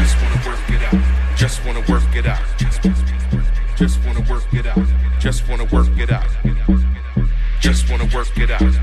Just wanna work it out. Just wanna work it out. Just wanna work it out. Just wanna work it out. Just wanna work it out.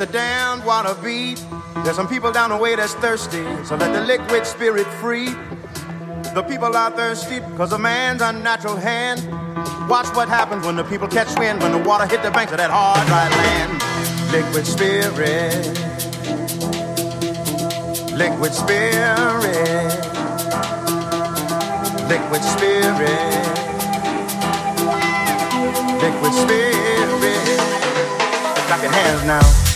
The damned water beat. There's some people down the way that's thirsty, so let the liquid spirit free. The people are thirsty because of man's unnatural hand. Watch what happens when the people catch wind, when the water hit the banks of that hard, dry land. Liquid spirit. Liquid spirit. Liquid spirit. Liquid spirit. Clap your hands now.